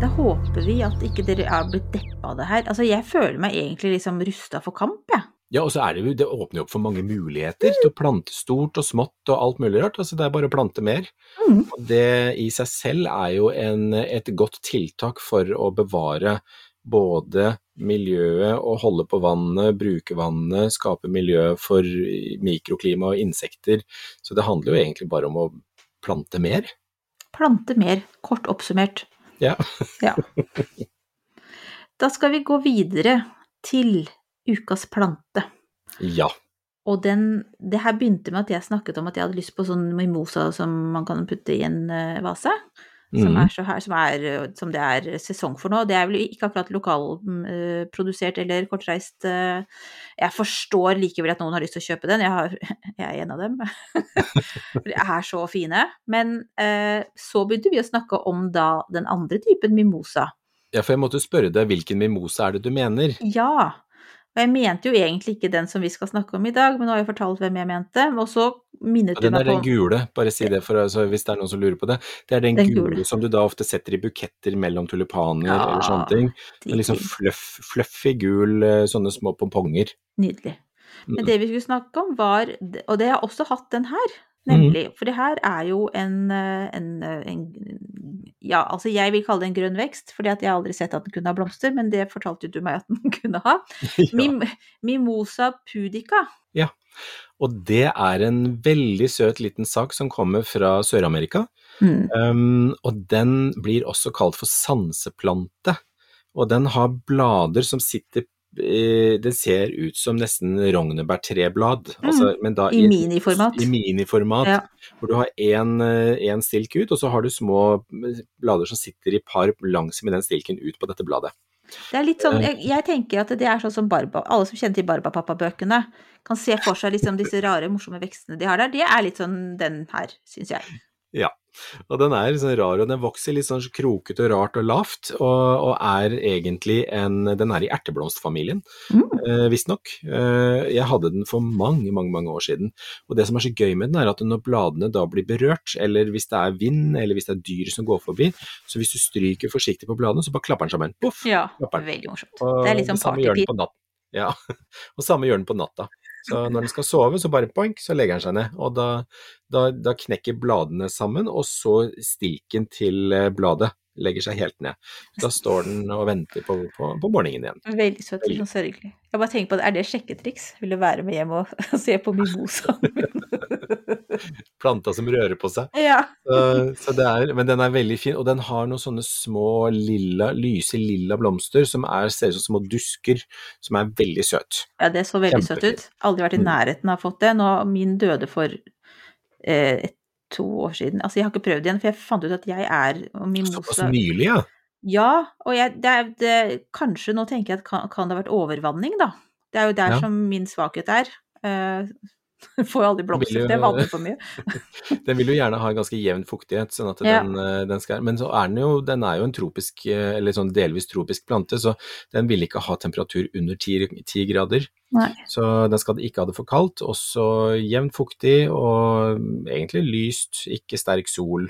Da håper vi at ikke dere er blitt deppa av det her. Altså, jeg føler meg egentlig liksom rusta for kamp, jeg. Ja, og så er det jo, det åpner jo opp for mange muligheter til å plante stort og smått og alt mulig rart, altså det er bare å plante mer. Mm. Og det i seg selv er jo en, et godt tiltak for å bevare både miljøet og holde på vannet, bruke vannet, skape miljø for mikroklima og insekter. Så det handler jo egentlig bare om å plante mer. Plante mer, kort oppsummert. Ja. Ja. Da skal vi gå videre til ukas plante. Ja. Og den, det her begynte med at jeg snakket om at jeg hadde lyst på sånn mimosa som man kan putte i en vase. vase. Som, Mhm. er så som, er, som det er sesong for nå. Det er vel ikke akkurat lokalprodusert eller kortreist. Jeg forstår likevel at noen har lyst til å kjøpe den. Jeg, har, jeg er en av dem. De er så fine. Men så begynte vi å snakke om da den andre typen mimosa. ja, for jeg måtte spørre deg hvilken mimosa er det du mener? Ja. Og jeg mente jo egentlig ikke den som vi skal snakke om i dag, men nå har jeg fortalt hvem jeg mente. Og så minnet du meg på den er den gule, bare si det for, altså, hvis det er noen som lurer på det. Det er den, Den gule, gule. som du da ofte setter i buketter mellom tulipaner Ja, eller sånne ting. Liksom fluff, fluffy gul, eh, sånne små pomponger. Nydelig. Men Mm. det vi skulle snakke om var, og det har jeg også hatt den her, Mm. nemlig, for det her er jo en, eh, en, eh, en ja, altså jeg vil kalle det en grønn vekst, fordi jeg har aldri sett at den kunne ha blomster, men det fortalte du meg at den kunne ha. Ja. Mim, Mimosa pudica. Ja. Og det er en veldig søt liten sak som kommer fra Sør-Amerika. Mm. Um, og den blir også kalt for sanseplante. Og den har blader som sitter Det ser ut som nesten rognebærtreblad, altså, men da I, I miniformat. I miniformat, Ja. hvor du har én stilk ut, og så har du små blader som sitter i par langs med den stilken ut på dette bladet. Det er litt sånn, Eh. jeg, jeg tenker at det er sånn som Barba, alle som kjenner til Barbapappa-bøkene, kan se for seg liksom disse rare, morsomme vekstene de har der. Det er litt sånn den her, syns jeg. Ja, og den er sånn rar, og den vokser litt sånn krokete og rart og lavt, og, og er egentlig en Den er i erteblomstfamilien, Mm. eh, visstnok. Eh, jeg hadde den for mange, mange mange år siden. Og det som er så gøy med den, er at når bladene da blir berørt, eller hvis det er vind, eller hvis det er dyr som går forbi, så hvis du stryker forsiktig på bladene, så bare klapper den sammen. Poff! Ja, veldig morsomt. Og Det er litt sånn natt. Ja, og samme gjør den på natta. Så når den skal sove, så bare poink, så legger den seg ned. Og da, da, da knekker bladene sammen, og så stilken til eh, bladet legger seg helt ned. Da står den og venter på, på, på morgenen igjen. Veldig søtt, litt sånn sørgelig. Jeg bare tenker på det, er det sjekketriks? Vil du være med hjem og se på mimosa? Planta som rører på seg. ja. Så, så det er, men den er veldig fin, og den har noen sånne små lilla, lyse lilla blomster som er, ser ut som små dusker, som er veldig søt. ja, det så veldig Kjempefin. søt ut. Aldri vært i Mm. nærheten av å ha fått det. Nå, min døde for eh, et, to år siden. Altså, jeg har ikke prøvd igjen, for jeg fant ut at jeg er og Såpass mimosa nylig, ja. Ja, og jeg, det er, det, kanskje nå tenker jeg at kan, kan det ha vært overvanning, da. Det er jo der Ja. som min svakhet er. Eh, får jo aldri blomster, det vanner for mye. Den vil jo gjerne ha ganske jevn fuktighet, sånn at den, ja. den skal Men så er den jo, den er jo en tropisk, eh, eller sånn delvis tropisk plante, så den vil ikke ha temperatur under 10, 10 grader. Nei. Så den skal ikke ha det for kaldt. Også jevnt fuktig og egentlig lyst, ikke sterk sol.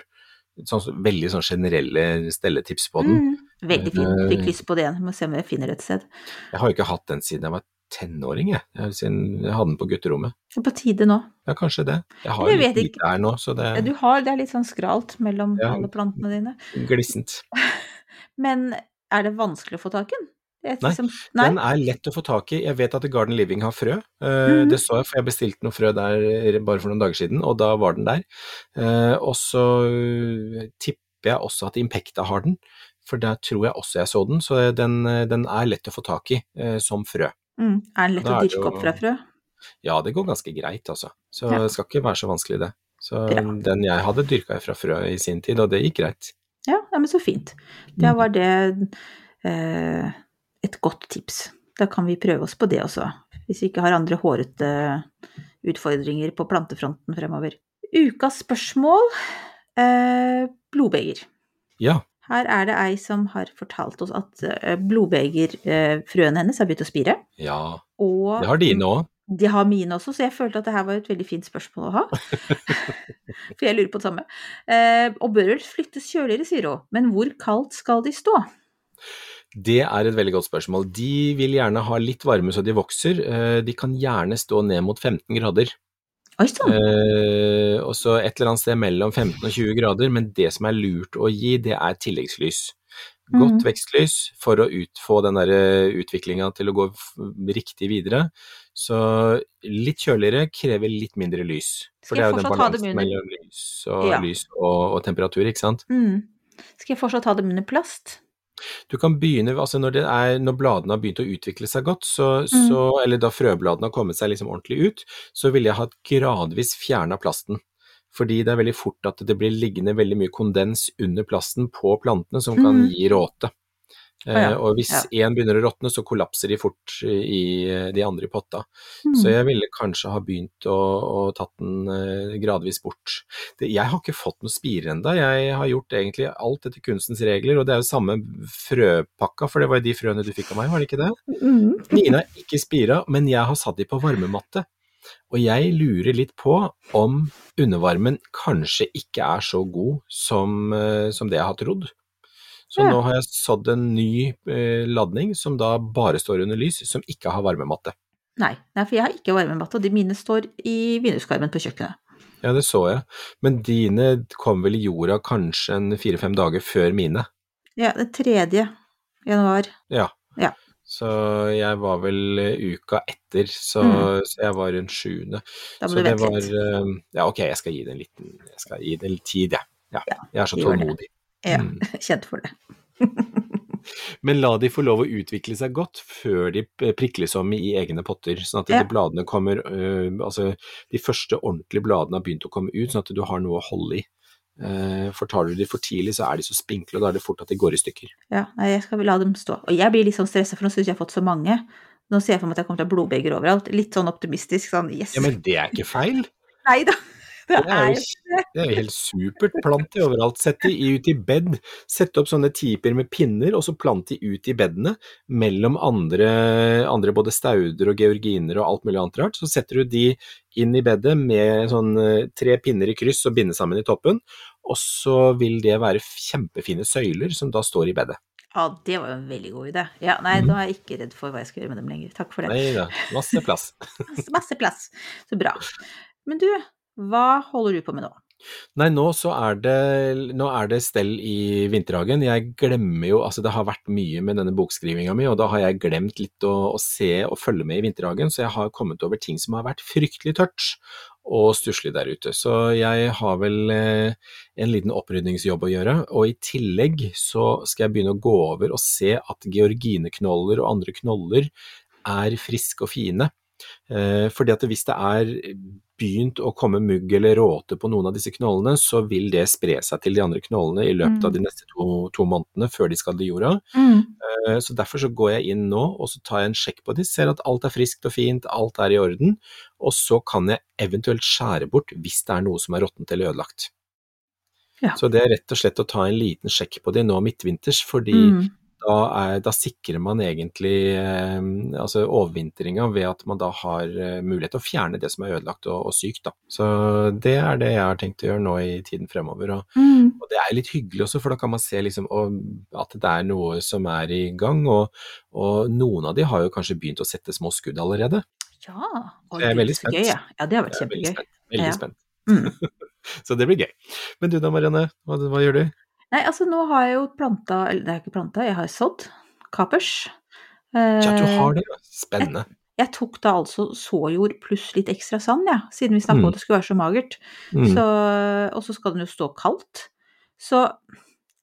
Sånn, veldig sånn generelle stelletips på den. Mm, veldig fint. Fikk Eh, lyst på det igjen. Må se om jeg finner et sted. Jeg har jo ikke hatt den siden jeg var tenåring, jeg. Siden jeg hadde den på gutterommet. Det er på tide nå. Ja, kanskje det. Jeg har Jeg litt ikke. der nå, så det Ja, Du har, det er litt sånn skralt mellom Ja. alle plantene dine. glissent. Men er det vanskelig å få tak i den? Nei, liksom- nei? Den er lett å få tak i. Jeg vet at Garden Living har frø. Mhm. Det så jeg, for jeg bestilte noe frø der bare for noen dager siden, og da var den der. Eh, og så tipper jeg også at Impekta har den, for der tror jeg også jeg så den. Så den, den er lett å få tak i eh, som frø. Mm. Er den lett å dirke opp fra frø? Ja, det går ganske greit, altså. Så Ja. det skal ikke være så vanskelig, det. Så Bra. den jeg hadde, dyrka fra frø i sin tid, og det gikk greit. Ja, ja, men så fint. Da Mhm. var det eh, et godt tips. Da kan vi prøve oss på det også, hvis vi ikke har andre hårete utfordringer på plantefronten fremover. Ukas spørsmål eh, blodbeger. Ja. Her er det ei som har fortalt oss at blodbegerfrøen blodbegerfrøene hennes har begynt å spire. Ja. Og Det har dine òg. de har mine også, så jeg følte at det her var et veldig fint spørsmål å ha. For jeg lurer på det samme. Eh, og bør vel flyttes kjøligere, sier hun. Men hvor kaldt skal de stå? Det er et veldig godt spørsmål. De vil gjerne ha litt varme så de vokser. Eh, De kan gjerne stå ned mot 15 grader. Oi sann! Eh, og så et eller annet sted mellom 15 og 20 grader, men det som er lurt å gi, det er tilleggslys. Godt mm. vekstlys for å ut, få den der utviklinga til å gå riktig videre. Så litt kjøligere krever litt mindre lys. For det er jo den balansen mellom lys og, Ja. lys og, og temperatur, ikke sant. Mm. Skal jeg fortsatt ha dem under plast? Du kan begynne, altså når, det er, når bladene har begynt å utvikle seg godt, så, Mm. så, eller da frøbladene har kommet seg liksom ordentlig ut, så ville jeg hatt gradvis fjerna plasten. Fordi det er veldig fort at det blir liggende veldig mye kondens under plasten på plantene som kan Mm. gi råte. Ja, Eh, og hvis én begynner å råtne, så kollapser de fort i de andre i potta. Mm. Så jeg ville kanskje ha begynt å, å tatt den eh, gradvis bort. Det, jeg har ikke fått noe spire ennå. Jeg har gjort egentlig alt etter kunstens regler, og det er jo samme frøpakka, for det var jo de frøene du fikk av meg, var det ikke det? Mm. Mine er ikke spira, men jeg har satt de på varmematte. Og jeg lurer litt på om undervarmen kanskje ikke er så god som, eh, som det jeg har trodd. Så Ja. nå har jeg sådd en ny eh, ladning som da bare står under lys, som ikke har varmematte. Nei, nei, for jeg har ikke varmematte, og de mine står i vinduskarmen på kjøkkenet. Ja, det så jeg. Men dine kom vel i jorda kanskje en fire-fem dager før mine? Ja, det tredje januar. Ja. Ja. Så jeg var vel eh, uka etter, så, Mm. så jeg var rundt sjuende. Da må Så du vente litt. eh, Ja, ok, jeg skal gi det en liten Jeg skal gi det litt tid, jeg. Ja. Ja, jeg er så tålmodig. Ja, Mm. kjent for det. Men la de få lov å utvikle seg godt før de prikles om i egne potter, sånn at Ja. de bladene kommer øh, Altså, de første ordentlige bladene har begynt å komme ut, sånn at du har noe å holde i. Eh, for tar du de for tidlig, så er de så spinkle, og da er det fort at de går i stykker. Ja, jeg skal la dem stå. Og jeg blir litt sånn stressa, for nå syns jeg jeg har fått så mange. Nå ser jeg for meg at jeg kommer til å ha blodbeger overalt. Litt sånn optimistisk, sånn yes. Ja, men det er ikke feil! Nei da, det er jo, det er jo helt supert. Plant de overalt. Sett de ut i bed. Sett opp sånne tiper med pinner, og så plant de ut i bedene mellom andre, andre både stauder og georginer og alt mulig annet rart. Så setter du de inn i bedet med sånn eh, tre pinner i kryss og binde sammen i toppen, og så vil det være kjempefine søyler som da står i bedet. Ja, det var jo en veldig god idé. Ja, nei, Mhm. nå er jeg ikke redd for hva jeg skal gjøre med dem lenger. Takk for det. Nei da, masse plass. Masse plass. Så bra. Men du, hva holder du på med nå? Nei, nå er det, nå er det stell i vinterhagen. Jeg glemmer jo, altså det har vært mye med denne bokskrivinga mi, og da har jeg glemt litt å, å se og følge med i vinterhagen, så jeg har kommet over ting som har vært fryktelig tørt og stusslig der ute. Så jeg har vel eh, en liten opprydningsjobb å gjøre, og i tillegg så skal jeg begynne å gå over og se at georgineknoller og andre knoller er friske og fine. Eh, fordi at hvis det er begynt å komme mugg eller råte på noen av disse knollene, så vil det spre seg til de andre knollene i løpet av Mm. de neste to, to månedene før de skal i jorda. Eh, Så derfor så går jeg inn nå og så tar jeg en sjekk på de, ser at alt er friskt og fint, alt er i orden, og så kan jeg eventuelt skjære bort hvis det er noe som er råttent eller ødelagt. Ja. Så det er rett og slett å ta en liten sjekk på de nå midtvinters, fordi Mm. Da, er, da sikrer man egentlig eh, altså overvintringa ved at man da har eh, mulighet til å fjerne det som er ødelagt og, og sykt. Da. Så det er det jeg har tenkt å gjøre nå i tiden fremover. Og, Mm. og det er litt hyggelig også, for da kan man se liksom, og, at det er noe som er i gang. Og, og noen av de har jo kanskje begynt å sette små skudd allerede. Ja. og det er veldig spent. gøy, ja. ja, det har vært kjempegøy. veldig spent. Veldig Ja. spent. Mm. Så det blir gøy. Men du da, Marianne, hva, hva gjør du? Nei, altså nå har jeg jo planta, eller det er ikke planta, jeg har sådd kapers. Ja, du Eh, har det. Spennende. Jeg tok da altså såjord pluss litt ekstra sand, ja, siden vi snakket Mm. om at det skulle være så magert. Mm. Så, og så skal den jo stå kaldt. Så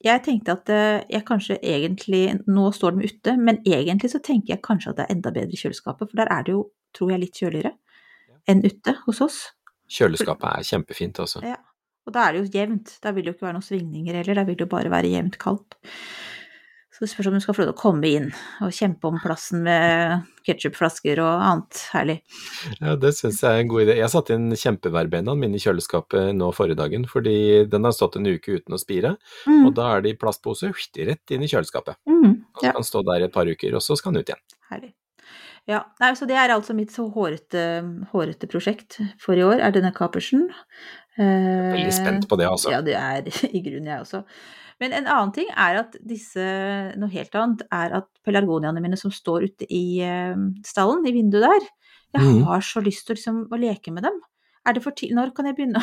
jeg tenkte at eh, jeg kanskje egentlig Nå står de ute, men egentlig så tenker jeg kanskje at det er enda bedre i kjøleskapet, for der er det jo, tror jeg, litt kjøligere enn ute hos oss. Kjøleskapet er kjempefint også. Ja. Og da er det jo jevnt. Da vil det jo ikke være noen svingninger heller, da vil det jo bare være jevnt kaldt. Så det spørs om du skal få lov til å komme inn og kjempe om plassen med ketsjupflasker og annet herlig. Ja, det syns jeg er en god idé. Jeg satte inn kjempeværbeinaen mine i kjøleskapet nå forrige dagen, fordi den har stått en uke uten å spire, Mm. og da er det i plastpose rett inn i kjøleskapet. Mm. Og så kan stå der et par uker, og så skal den ut igjen. Herlig. Ja, nei, så det er altså mitt så hårete, hårete prosjekt for i år, er denne kapersen. Veldig spent på det, altså. Ja, det er i grunnen jeg også. Men en annen ting er at disse, noe helt annet, er at pelargoniaene mine som står ute i eh, stallen, i vinduet der, jeg Mhm. har så lyst til liksom, å leke med dem. Er det for tidlig? Når kan jeg begynne?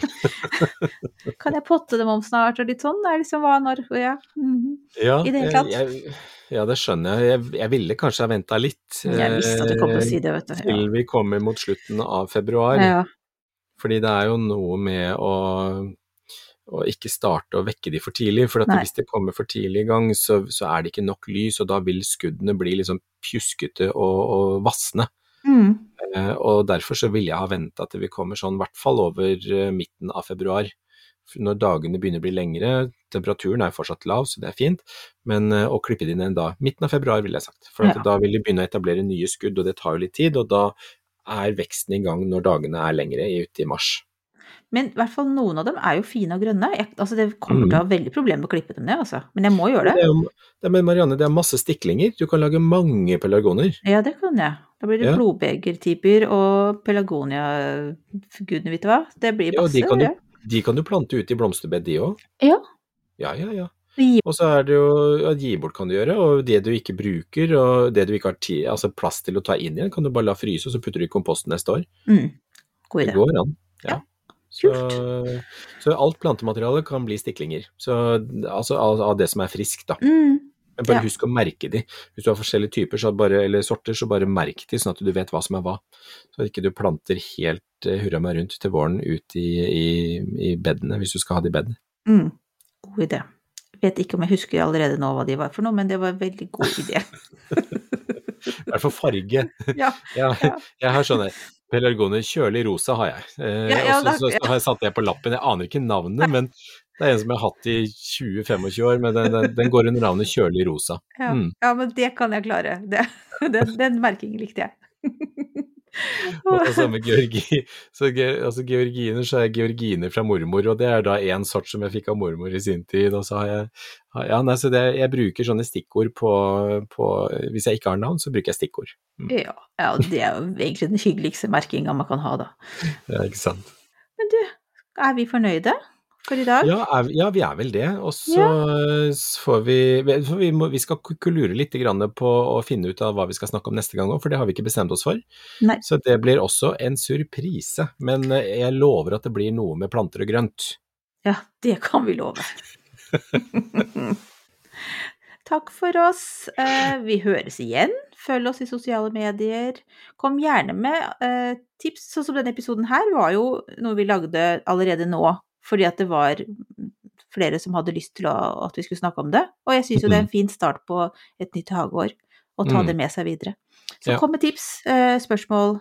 kan jeg potte dem om snart, og litt sånn? Det er liksom hva, når, ja. mhm. Ja, I det hele tatt. Jeg, ja, det skjønner jeg. jeg. Jeg ville kanskje ha venta litt Jeg visste at du kom til å si det, vet du. eh, til vi kommer mot slutten av februar. Ja. Fordi det er jo noe med å, og ikke starte å vekke de for tidlig. For at hvis det kommer for tidlig i gang, så, så er det ikke nok lys, og da vil skuddene bli liksom pjuskete og, og vassende. Mm. Eh, og derfor så ville jeg ha venta til vi kommer sånn i hvert fall over eh, midten av februar. Når dagene begynner å bli lengre, temperaturen er fortsatt lav, så det er fint, men eh, å klippe det inn en dag, midten av februar ville jeg sagt. For at Ja. da vil de begynne å etablere nye skudd, og det tar jo litt tid, og da er veksten i gang når dagene er lengre, ute i mars. Men i hvert fall noen av dem er jo fine og grønne. Jeg, altså det kommer Mm. til å ha veldig problemer med å klippe dem ned, altså. Men jeg må gjøre Det det. er men Marianne, det er masse stiklinger, du kan lage mange pelargoner. Ja, det kan jeg. Da blir det Ja. blodbegertyper og pelargonia, gudene vet hva. Det blir Ja, de masse. kan du, de kan du plante ut i blomsterbed, de òg. Ja. Ja, ja, ja. Og så er det jo at gi bort kan du gjøre, og det du ikke bruker, og det du ikke har tid, altså plass til å ta inn igjen, kan du bare la fryse, og så putter du i komposten neste år. Mm. God Det går an. Ja. Ja, Så, så alt plantemateriale kan bli stiklinger. Så, altså av, det som er friskt, da. Mm. Men bare Ja. husk å merke de. Hvis du har forskjellige typer så bare, eller sorter, så bare merk de, sånn at du vet hva som er hva. Så ikke du planter helt eh, hurra meg rundt til våren ut i, i, i bedene, hvis du skal ha det i bed. Mm. God idé. Vet ikke om jeg husker allerede nå hva de var for noe, men det var en veldig god idé. I hvert fall farge. ja. Ja, jeg har sånne pelargoner, kjølig rosa har jeg. Eh, Ja, og så, har jeg satt det på lappen, jeg aner ikke navnet, men det er en som jeg har hatt i 20-25 år, men den, den, den går under navnet kjølig rosa. Ja. Mm. ja, men det kan jeg klare. Det, den, den merkingen likte jeg. Og, og samme georgi, så altså georginer, så er georginer fra mormor, og det er da én sort som jeg fikk av mormor i sin tid. Og så har jeg ja, nei, så det, jeg bruker sånne stikkord på, på Hvis jeg ikke har navn, så bruker jeg stikkord. Ja, ja, det er jo egentlig den hyggeligste merkinga man kan ha, da. Ja, ikke sant. Men du, er vi fornøyde for i dag? Ja, er, ja, vi er vel det. Og så så får vi for vi, må, vi skal kulure litt grann på å finne ut av hva vi skal snakke om neste gang òg, for det har vi ikke bestemt oss for. Nei. Så det blir også en surprise. Men eh, jeg lover at det blir noe med planter og grønt. Ja, det kan vi love. Takk for oss. Eh, Vi høres igjen. Følg oss i sosiale medier. Kom gjerne med eh, tips. Sånn som denne episoden her var jo noe vi lagde allerede nå, fordi at det var flere som hadde lyst til å, at vi skulle snakke om det. Og jeg syns jo det er en fin start på et nytt hageår, å ta Mm. det med seg videre. Så Ja. kom med tips, eh, spørsmål.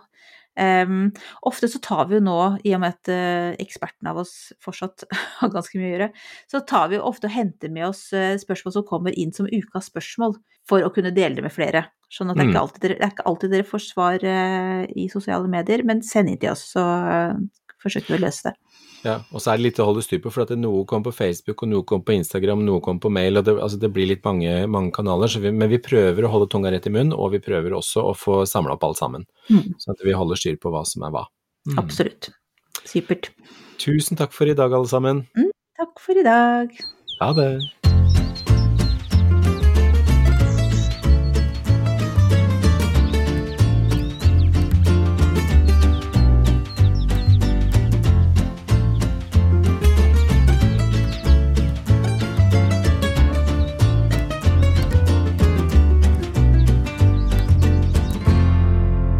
Um, ofte så tar vi jo nå, i og med at ekspertene eksperten av oss fortsatt har ganske mye å gjøre, så tar vi jo ofte og henter med oss eh, spørsmål som kommer inn som ukas spørsmål, for å kunne dele det med flere. Sånn at det er Mm. ikke alltid dere, det er ikke alltid dere får svar eh, i sosiale medier, men send inn til oss, så eh, forsøker vi å løse det. Ja, og så er det litt å holde styr på, for at noe kommer på Facebook, og noe kommer på Instagram, noe kommer på mail, og det, altså det blir litt mange, mange kanaler. Så vi, men vi prøver å holde tunga rett i munnen, og vi prøver også å få samla opp alt sammen. Mm. Sånn at vi holder styr på hva som er hva. Mm. Absolutt. Supert. Tusen takk for i dag, alle sammen. Takk for i dag. Ha det.